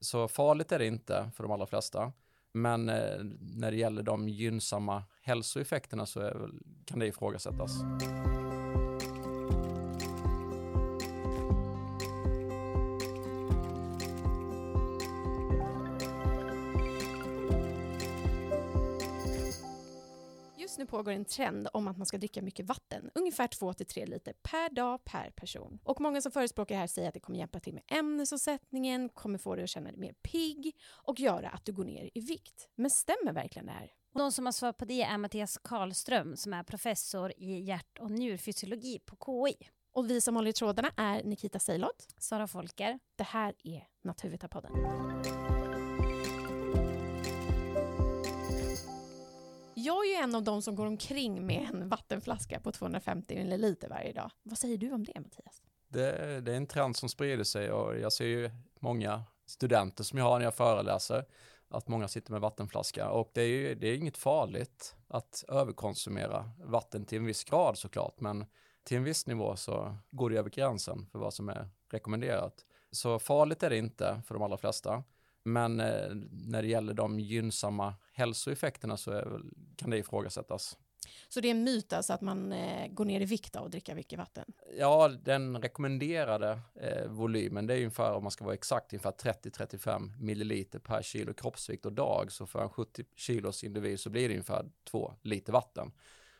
Så farligt är det inte för de allra flesta. Men eh, när det gäller de gynnsamma hälsoeffekterna så är, kan det ifrågasättas. Nu pågår en trend om att man ska dricka mycket vatten, ungefär 2-3 liter per dag per person. Och många som förespråkar det här säger att det kommer hjälpa till med ämnesomsättningen, kommer få dig att känna dig mer pigg och göra att du går ner i vikt. Men stämmer verkligen det här? De som har svarat på det är Mattias Karlström som är professor i hjärt och njurfysiologi på KI. Och vi som håller i trådarna är Nikita Seilot. Sara Folker. Det här är Naturvetarpodden. Jag är ju en av de som går omkring med en vattenflaska på 250 ml varje dag. Vad säger du om det Mattias? Det, det är en trend som sprider sig och jag ser ju många studenter som jag har när jag föreläser att många sitter med vattenflaska och det är ju det är inget farligt att överkonsumera vatten till en viss grad såklart men till en viss nivå så går det över gränsen för vad som är rekommenderat. Så farligt är det inte för de allra flesta. Men eh, när det gäller de gynnsamma hälsoeffekterna så kan det ifrågasättas. Så det är en myt alltså att man eh, går ner i vikt av att dricka mycket vatten? Ja, den rekommenderade eh, volymen, det är ungefär, om man ska vara exakt, ungefär 30-35 milliliter per kilo kroppsvikt och dag. Så för en 70 kilos individ så blir det ungefär 2 liter vatten.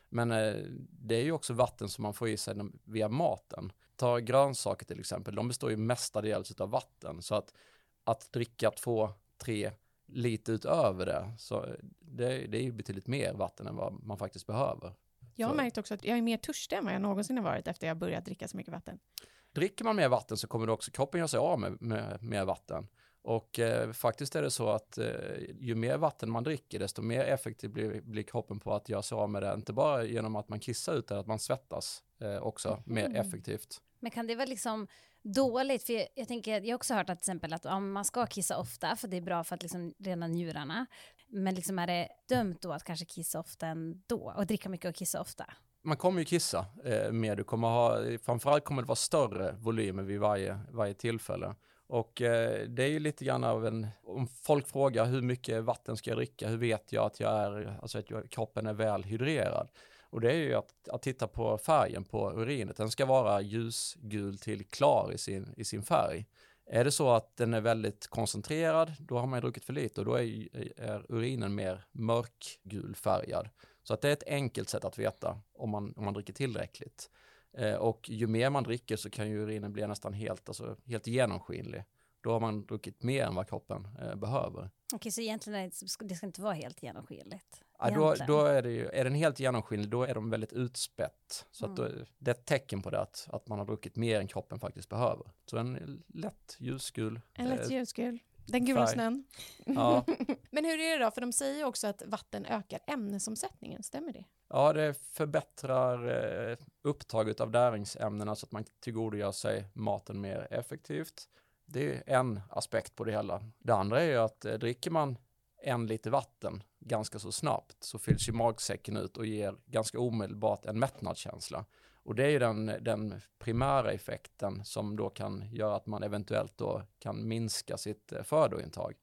Men eh, det är ju också vatten som man får i sig via maten. Ta grönsaker till exempel, de består ju mestadels av vatten. Så att, att dricka 2-3 lite utöver det, så det, det är ju betydligt mer vatten än vad man faktiskt behöver. Jag har så. märkt också att jag är mer törstig än vad jag någonsin har varit efter jag börjat dricka så mycket vatten. Dricker man mer vatten så kommer det också kroppen göra sig av med, med mer vatten. Och eh, faktiskt är det så att eh, ju mer vatten man dricker, desto mer effektiv blir, blir kroppen på att göra sig av med det. Inte bara genom att man kissar ut det, att man svettas eh, också mm. mer effektivt. Men kan det vara liksom dåligt? För jag, jag, tänker, jag har också hört att till exempel att om man ska kissa ofta, för det är bra för att liksom rena njurarna. Men liksom är det dömt då att kanske kissa ofta ändå och dricka mycket och kissa ofta? Man kommer ju kissa eh, mer. Du kommer ha, framförallt kommer det vara större volymer vid varje, varje tillfälle. Och eh, det är ju lite grann av en, om folk frågar hur mycket vatten ska jag dricka, hur vet jag att jag är, alltså att jag, kroppen är väl hydrerad? Och det är ju att, att titta på färgen på urinet. Den ska vara ljusgul till klar i sin, i sin färg. Är det så att den är väldigt koncentrerad, då har man druckit för lite och då är, är urinen mer mörkgul färgad. Så att det är ett enkelt sätt att veta om man, om man dricker tillräckligt. Eh, och ju mer man dricker så kan ju urinen bli nästan helt, alltså, helt genomskinlig. Då har man druckit mer än vad kroppen eh, behöver. Okej, så egentligen är det, det ska inte vara helt genomskinligt? Ja, då, då, är det ju, är den helt genomskinlig, då är de väldigt utspätt. Så mm. då, det är ett tecken på det, att, att man har druckit mer än kroppen faktiskt behöver. Så en lätt ljusgul. En lätt eh, ljusgul. Den gula snön. Ja. Men hur är det då? För de säger också att vatten ökar ämnesomsättningen, stämmer det? Ja, det förbättrar eh, upptaget av näringsämnena så att man tillgodogör sig maten mer effektivt. Det är en aspekt på det hela. Det andra är ju att eh, dricker man en liter vatten ganska så snabbt så fylls ju magsäcken ut och ger ganska omedelbart en mättnadskänsla. Och det är ju den, den primära effekten som då kan göra att man eventuellt då kan minska sitt eh, födointag.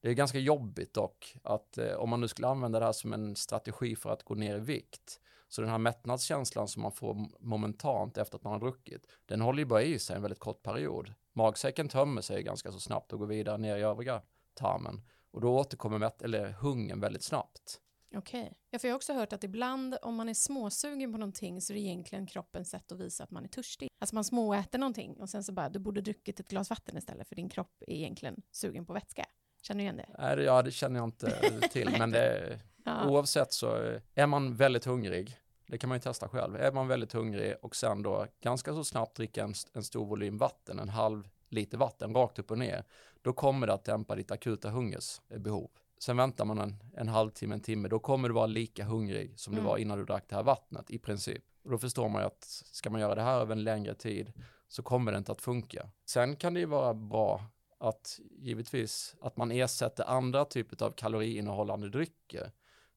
Det är ganska jobbigt dock att eh, om man nu skulle använda det här som en strategi för att gå ner i vikt, så den här mättnadskänslan som man får momentant efter att man har druckit, den håller ju bara i sig en väldigt kort period. Magsäcken tömmer sig ganska så snabbt och går vidare ner i övriga tarmen. Och då återkommer mätt, eller hungern väldigt snabbt. Okej. Okay. Ja, för jag har också hört att ibland om man är småsugen på någonting så är det egentligen kroppens sätt att visa att man är törstig. Alltså man småäter någonting och sen så bara, du borde druckit ett glas vatten istället för din kropp är egentligen sugen på vätska. Känner du igen det? Nej, ja, det känner jag inte till, men det, ja. oavsett så är man väldigt hungrig, det kan man ju testa själv, är man väldigt hungrig och sen då ganska så snabbt dricka en, en stor volym vatten, en halv liter vatten rakt upp och ner, då kommer det att dämpa ditt akuta hungersbehov. Sen väntar man en, en halvtimme, en timme, då kommer du vara lika hungrig som mm. du var innan du drack det här vattnet i princip. Och då förstår man ju att ska man göra det här över en längre tid så kommer det inte att funka. Sen kan det ju vara bra att givetvis att man ersätter andra typer av kaloriinnehållande drycker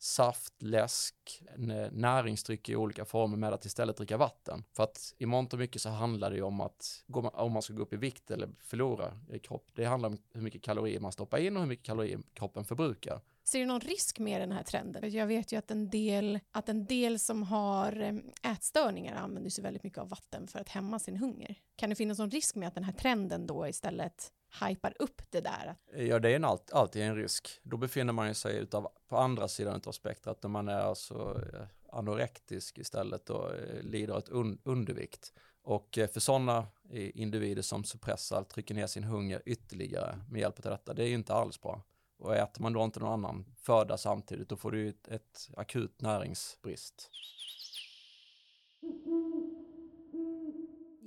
saft, läsk, näringsdryck i olika former med att istället dricka vatten. För att i mångt och mycket så handlar det ju om att om man ska gå upp i vikt eller förlora i kropp. Det handlar om hur mycket kalorier man stoppar in och hur mycket kalorier kroppen förbrukar. Ser du någon risk med den här trenden? Jag vet ju att en del, att en del som har ätstörningar använder sig väldigt mycket av vatten för att hämma sin hunger. Kan det finnas någon risk med att den här trenden då istället hypar upp det där? Ja, det är en allt, alltid en risk. Då befinner man sig utav, på andra sidan av spektrat när man är alltså eh, anorektisk istället och eh, lider lider ett un, undervikt. Och eh, för sådana individer som suppressar, trycker ner sin hunger ytterligare med hjälp av detta, det är ju inte alls bra. Och äter man då inte någon annan föda samtidigt, då får du ett, ett akut näringsbrist.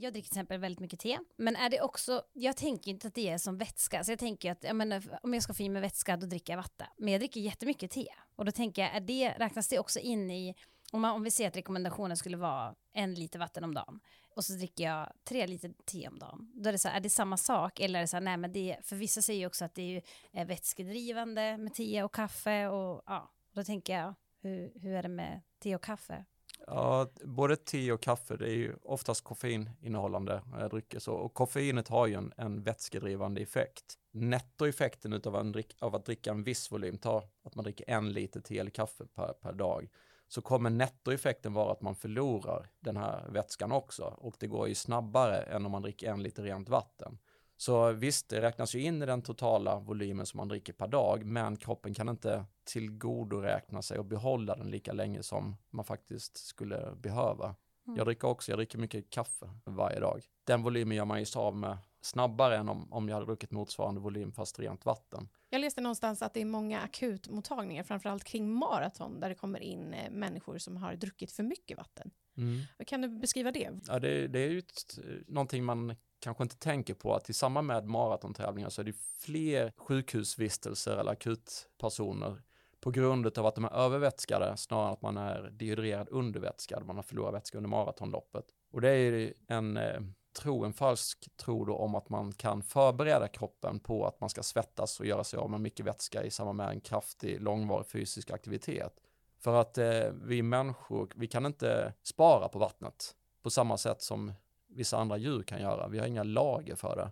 Jag dricker till exempel väldigt mycket te, men är det också, jag tänker inte att det är som vätska, så jag tänker att jag menar, eh, om jag ska få i mig vätska då dricker jag vatten. Men jag dricker jättemycket te och då tänker jag, är det, räknas det också in i, om, man, om vi ser att rekommendationen skulle vara en liter vatten om dagen, och så dricker jag tre liter te om dagen. Då är det så här, är det samma sak? Eller är det så här, nej men det, för vissa säger ju också att det är eh, vätskedrivande med te och kaffe och ja, då tänker jag, hur, hur är det med te och kaffe? Ja, både te och kaffe, det är ju oftast koffeininnehållande drycker så, och koffeinet har ju en, en vätskedrivande effekt. Nettoeffekten utav en, av att dricka en viss volym, ta att man dricker en liter te eller kaffe per, per dag, så kommer nettoeffekten vara att man förlorar den här vätskan också och det går ju snabbare än om man dricker en liter rent vatten. Så visst, det räknas ju in i den totala volymen som man dricker per dag, men kroppen kan inte tillgodoräkna sig och behålla den lika länge som man faktiskt skulle behöva. Mm. Jag dricker också, jag dricker mycket kaffe varje dag. Den volymen gör man ju sig av med snabbare än om, om jag hade druckit motsvarande volym fast rent vatten. Jag läste någonstans att det är många akutmottagningar, framförallt kring maraton, där det kommer in eh, människor som har druckit för mycket vatten. Mm. Kan du beskriva det? Ja, det, det är ju ett, någonting man kanske inte tänker på att i samband med maratontävlingar så är det fler sjukhusvistelser eller akutpersoner på grund av att de är övervätskade snarare än att man är dehydrerad undervätskad, man har förlorat vätska under maratonloppet. Och det är en eh, tro, en falsk tro då om att man kan förbereda kroppen på att man ska svettas och göra sig av med mycket vätska i samband med en kraftig långvarig fysisk aktivitet. För att eh, vi människor, vi kan inte spara på vattnet på samma sätt som vissa andra djur kan göra. Vi har inga lager för det.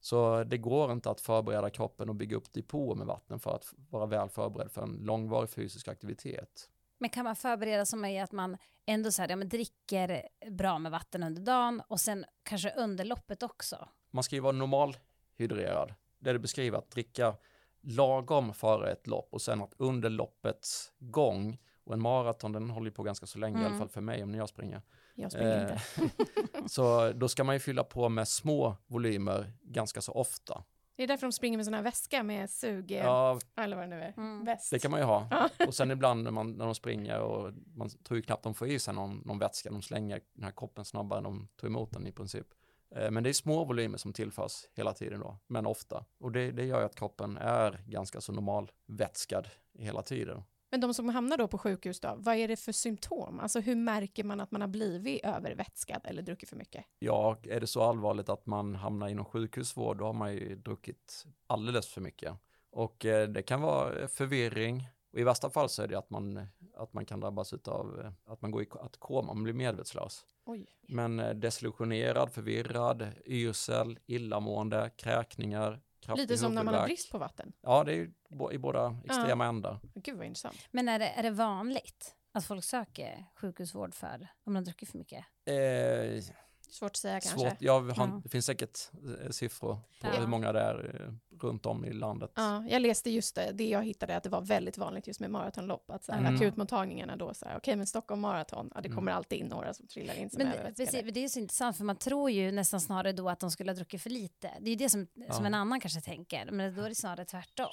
Så det går inte att förbereda kroppen och bygga upp depåer med vatten för att vara väl förberedd för en långvarig fysisk aktivitet. Men kan man förbereda som i att man ändå så här, ja, men dricker bra med vatten under dagen och sen kanske under loppet också? Man ska ju vara normalhydrerad. Det är det beskriver att dricka lagom före ett lopp och sen att under loppets gång och en maraton den håller ju på ganska så länge, mm. i alla mm. fall för mig om jag springer. Jag springer inte. Eh, så då ska man ju fylla på med små volymer ganska så ofta. Det är därför de springer med sån här väska med sug, ja, eller vad det nu är, mm. väst. Det kan man ju ha. och sen ibland när, man, när de springer och man tror ju knappt de får i sig någon, någon vätska, de slänger den här koppen snabbare än de tar emot den i princip. Eh, men det är små volymer som tillförs hela tiden då, men ofta. Och det, det gör ju att kroppen är ganska så normalvätskad hela tiden. Men de som hamnar då på sjukhus då, vad är det för symptom? Alltså hur märker man att man har blivit övervätskad eller druckit för mycket? Ja, är det så allvarligt att man hamnar inom sjukhusvård, då har man ju druckit alldeles för mycket. Och eh, det kan vara förvirring, och i värsta fall så är det att man, att man kan drabbas av eh, att man går i att koma, man blir medvetslös. Oj. Men eh, desillusionerad, förvirrad, yrsel, illamående, kräkningar, Lite som när man har brist på vatten. Ja, det är i båda extrema ja. ändar. Gud vad intressant. Men är det, är det vanligt att folk söker sjukhusvård för om de druckit för mycket? Eh, Svårt att säga kanske. Svårt. Ja, har, mm. Det finns säkert eh, siffror på ja. hur många det är eh, runt om i landet. Ja, jag läste just det, det jag hittade, att det var väldigt vanligt just med maratonlopp, att så här, mm. akutmottagningarna då, så här, okej okay, men Stockholm maraton, ja, det kommer mm. alltid in några som trillar in som men, precis, Det är så intressant, för man tror ju nästan snarare då att de skulle ha druckit för lite. Det är ju det som, ja. som en annan kanske tänker, men då är det snarare tvärtom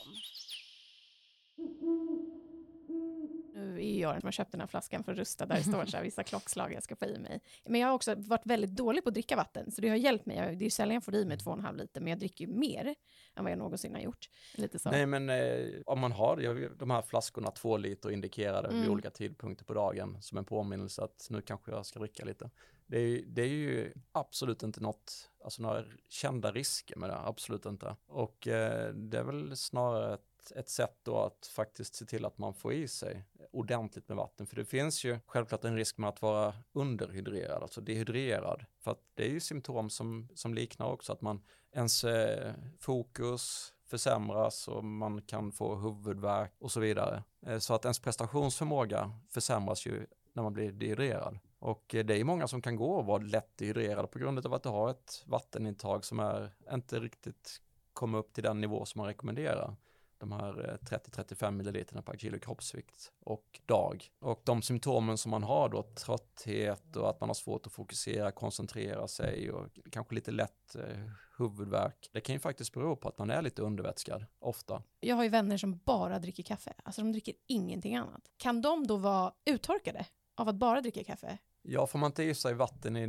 nu är jag som har köpt den här flaskan för att rusta, där det står så här, vissa klockslag jag ska få i mig. Men jag har också varit väldigt dålig på att dricka vatten, så det har hjälpt mig. Det är ju sällan jag får i mig två och en halv liter, men jag dricker ju mer än vad jag någonsin har gjort. Lite så. Nej, men eh, om man har de här flaskorna, två liter indikerade mm. vid olika tidpunkter på dagen, som en påminnelse att nu kanske jag ska dricka lite. Det är, det är ju absolut inte något, alltså några kända risker med det, absolut inte. Och eh, det är väl snarare ett, ett sätt då att faktiskt se till att man får i sig ordentligt med vatten. För det finns ju självklart en risk med att vara underhydrerad, alltså dehydrerad. För att det är ju symptom som, som liknar också att man ens eh, fokus försämras och man kan få huvudvärk och så vidare. Eh, så att ens prestationsförmåga försämras ju när man blir dehydrerad. Och eh, det är många som kan gå och vara lätt dehydrerade på grund av att de har ett vattenintag som är inte riktigt kommer upp till den nivå som man rekommenderar. De här 30-35 milliliterna per kilo kroppsvikt och dag. Och de symptomen som man har då, trötthet och att man har svårt att fokusera, koncentrera sig och kanske lite lätt eh, huvudvärk. Det kan ju faktiskt bero på att man är lite undervätskad ofta. Jag har ju vänner som bara dricker kaffe, alltså de dricker ingenting annat. Kan de då vara uttorkade av att bara dricka kaffe? Ja, får man inte i sig vatten i,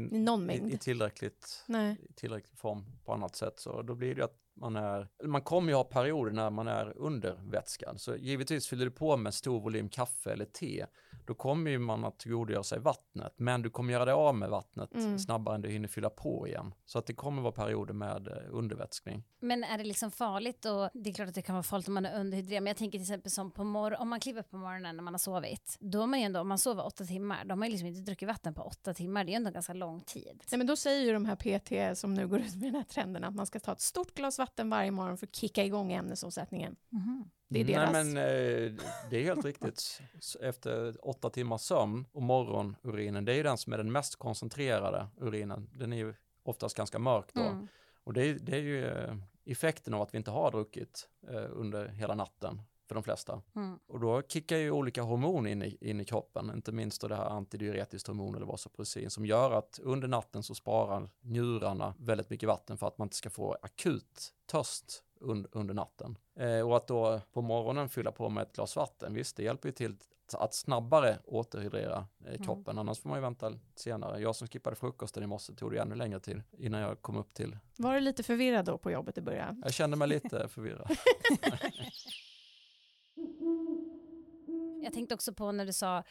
I i, tillräckligt, i tillräcklig form på annat sätt så då blir det att man är, man kommer ju ha perioder när man är undervätskad. Så givetvis fyller du på med stor volym kaffe eller te, då kommer ju man att tillgodogöra sig vattnet, men du kommer göra dig av med vattnet Mm. snabbare än du hinner fylla på igen. Så att det kommer vara perioder med eh, undervätskning. Men är det liksom farligt och det är klart att det kan vara farligt om man är underhydrerad men jag tänker till exempel som på morgonen, om man kliver upp på morgonen när man har sovit då har man ju ändå, om man sover åtta timmar, då har man ju liksom inte druckit vatten på åtta timmar, det är ju ändå ganska lång tid. Nej, men då säger ju de här PT som nu går ut med den här trenden att man ska ta ett stort glas vatten varje morgon för att kicka igång ämnesomsättningen. Det är deras. Nej men eh, det är helt riktigt. Efter åtta timmars sömn och morgonurinen, det är ju den som är den mest koncentrerade urinen. Den är ju oftast ganska mörk då. Mm. Och det är, det är ju eh, effekten av att vi inte har druckit eh, under hela natten för de flesta. Mm. Och då kickar ju olika hormon in i, in i kroppen, inte minst då det här antidiuretiskt hormon eller vasopressin som gör att under natten så sparar njurarna väldigt mycket vatten för att man inte ska få akut törst un, under natten. Eh, och att då på morgonen fylla på med ett glas vatten, visst det hjälper ju till att snabbare återhydrera eh, kroppen, annars får man ju vänta senare. Jag som skippade frukosten i morse tog det ännu längre tid innan jag kom upp till. Var du lite förvirrad då på jobbet i början? Jag kände mig lite förvirrad. Jag tänkte också på när du sa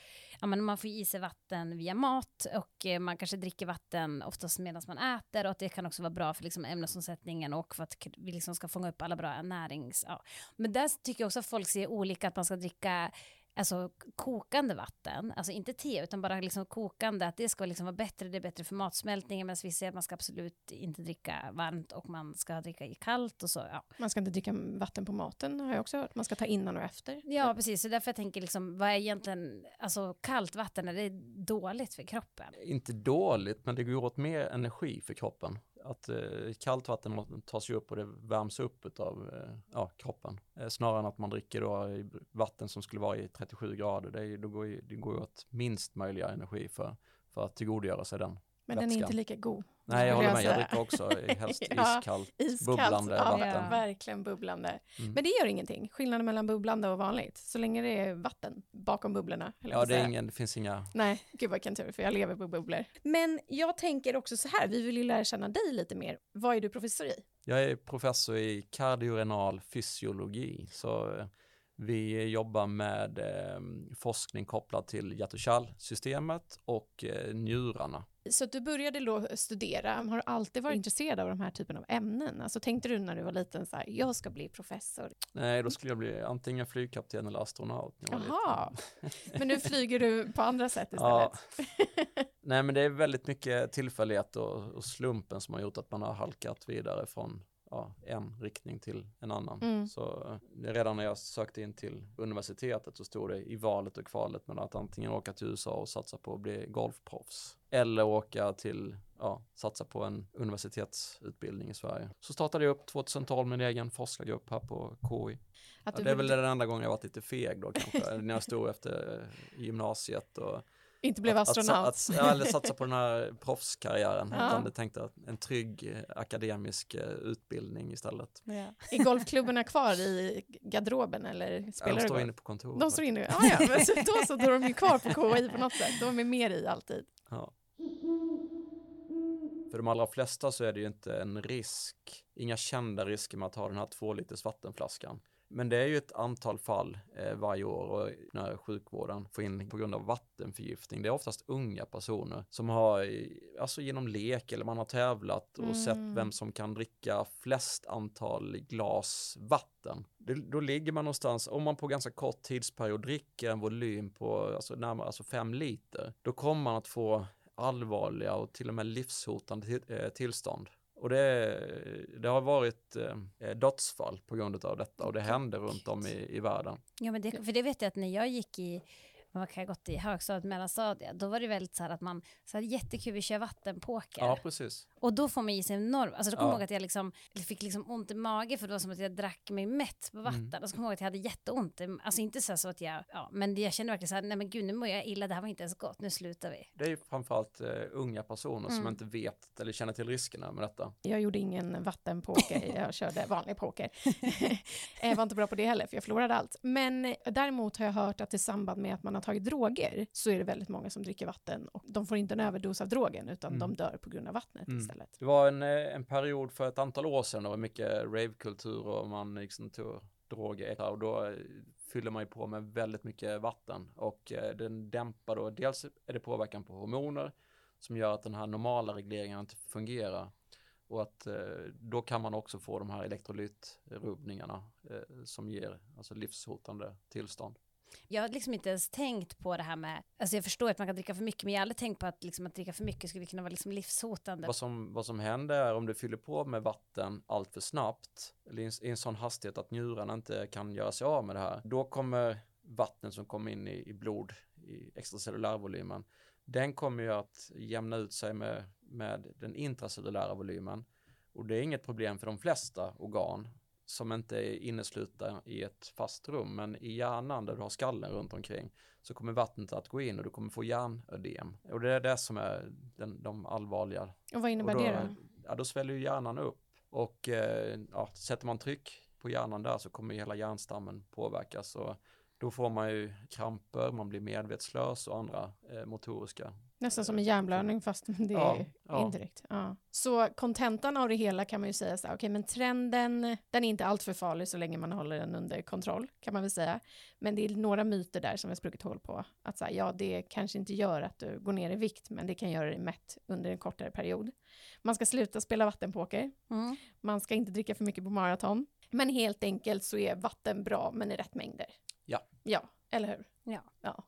ja, men man får i sig vatten via mat och eh, man kanske dricker vatten oftast medan man äter och att det kan också vara bra för liksom, ämnesomsättningen och för att vi liksom ska fånga upp alla bra närings... Ja. Men där tycker jag också att folk ser olika att man ska dricka alltså kokande vatten, alltså inte te utan bara liksom kokande, att det ska liksom vara bättre, det är bättre för matsmältningen medan vi säger att man ska absolut inte dricka varmt och man ska dricka i kallt och så. Ja. Man ska inte dricka vatten på maten har jag också hört. Man ska ta innan och efter. Ja, precis. Så därför jag tänker liksom, vad är egentligen, alltså kallt vatten, är det dåligt för kroppen? inte dåligt, men det går åt mer energi för kroppen. Att eh, kallt vatten tas ju upp och det värms upp av eh, ja, kroppen. Eh, snarare än att man dricker då vatten som skulle vara i 37 grader. Det, är, då går det går åt minst möjliga energi för, för att tillgodogöra sig den. Men den är vätskan. inte lika god. Nej, jag håller med. Jag dricker också helst Ja, iskallt, Iskallt, bubblande ja, vatten. Ja. verkligen bubblande. Mm. Men det gör ingenting. Skillnaden mellan bubblande och vanligt. Så länge det är vatten bakom bubblorna. Ja, det, ingen, det finns inga... Nej, gud kan tur för jag lever på bubblor. Men jag tänker också så här, vi vill ju lära känna dig lite mer. Vad är du professor i? Jag är professor i kardiorenal fysiologi, så eh, vi jobbar med eh, forskning kopplad till hjärt och kärlsystemet och eh, njurarna. Så du började då studera, har du alltid varit intresserad av de här typen av ämnen? Alltså tänkte du när du var liten så här, jag ska bli professor? Nej, då skulle jag bli antingen flygkapten eller astronaut. Jaha, men nu flyger du på andra sätt Ja. istället? Nej, men det är väldigt mycket tillfällighet och, och slumpen som har gjort att man har halkat vidare från ja, en riktning till en annan. Mm. Så eh, redan när jag sökte in till universitetet så stod det i valet och kvalet mellan att antingen åka till USA och satsa på att bli golfproffs eller åka till, ja, satsa på en universitetsutbildning i Sverige. Så startade jag upp 2012 min egen forskargrupp här på KI. Ja, det är väl den enda gången jag varit lite feg då kanske, när jag stod efter gymnasiet och inte blev att, astronaut? Att, att, ja, eller satsa på den här proffskarriären, Ja. utan det tänkte att en trygg eh, akademisk eh, utbildning istället. Är golfklubborna kvar i garderoben eller Ja, spelar de du står golf? inne på kontoret. De står inne, ah, ja, men så, då så, då är de ju kvar på KI på något sätt. De är mer i alltid. Ja. För de allra flesta så är det ju inte en risk, inga kända risker med att ha den här två liters vattenflaskan. Men det är ju ett antal fall eh, varje år och när sjukvården får in på grund av vattenförgiftning. Det är oftast unga personer som har, alltså genom lek eller man har tävlat och mm. sett vem som kan dricka flest antal glas vatten. Det, då ligger man någonstans, om man på ganska kort tidsperiod dricker en volym på alltså närmare alltså fem liter, då kommer man att få allvarliga och till och med livshotande eh, tillstånd. Och det, det har varit eh, dödsfall på grund av detta och det händer runt om i, i världen. Ja, men det, för det vet jag att när jag gick i vad kan jag gått i högstadiet, mellanstadiet, då var det väldigt så här att man, så här, jättekul, vi kör vattenpoker. Ja, precis. Och då får man i sig enormt, alltså då kommer ja. jag ihåg att jag liksom, fick liksom ont i magen för det var som att jag drack mig mätt på vatten. Mm. Och så kommer jag ihåg att jag hade jätteont, alltså inte så, så att jag, ja, men jag kände verkligen så här, nej men gud nu mår jag illa, det här var inte ens gott, nu slutar vi. Det är ju framförallt uh, unga personer mm. som inte vet eller känner till riskerna med detta. Jag gjorde ingen vattenpoker, jag körde vanlig poker. jag var inte bra på det heller, för jag förlorade allt. Men däremot har jag hört att i samband med att man har tagit droger så är det väldigt många som dricker vatten och de får inte en överdos av drogen utan mm. de dör på grund av vattnet mm istället. Det var en, eh, en period för ett antal år sedan, det var mycket ravekultur och man liksom tog droger och då eh, fyller man ju på med väldigt mycket vatten och eh, den dämpar då, dels är det påverkan på hormoner som gör att den här normala regleringen inte fungerar och att då kan man också få de här elektrolytrubbningarna som ger alltså livshotande tillstånd. Jag har liksom inte ens tänkt på det här med, alltså jag förstår att man kan dricka för mycket, men jag har aldrig tänkt på att, liksom, att dricka för mycket skulle kunna vara liksom livshotande. Vad som, vad som händer är om du fyller på med vatten allt för snabbt, eller i en sån hastighet att njurarna inte kan göra sig av med det här, då kommer vattnet som kommer in i, i blod, i extracellulärvolymen, den kommer ju att jämna ut sig med, med den intracellulära volymen. Och det är inget problem för de flesta organ, som inte är inneslutna i ett fast rum, men i hjärnan där du har skallen runt omkring så kommer vattnet att gå in och du kommer få hjärnödem. Och det är det som är den, de allvarliga. Och vad innebär och då, det då? Ja, då sväller ju hjärnan upp och eh, ja, sätter man tryck på hjärnan där så kommer hela hjärnstammen påverkas och då får man ju kramper, man blir medvetslös och andra eh, motoriska Nästan som en hjärnblödning fast det är ja, indirekt. Ja. Så kontentan av det hela kan man ju säga så här, okej okay, men trenden, den är inte alltför farlig så länge man håller den under kontroll kan man väl säga. Men det är några myter där som har spruckit hål på. Att så här, ja det kanske inte gör att du går ner i vikt men det kan göra dig mätt under en kortare period. Man ska sluta spela vattenpoker. Mm. Man ska inte dricka för mycket på maraton. Men helt enkelt så är vatten bra men i rätt mängder. Ja. Ja, eller hur? Ja. ja.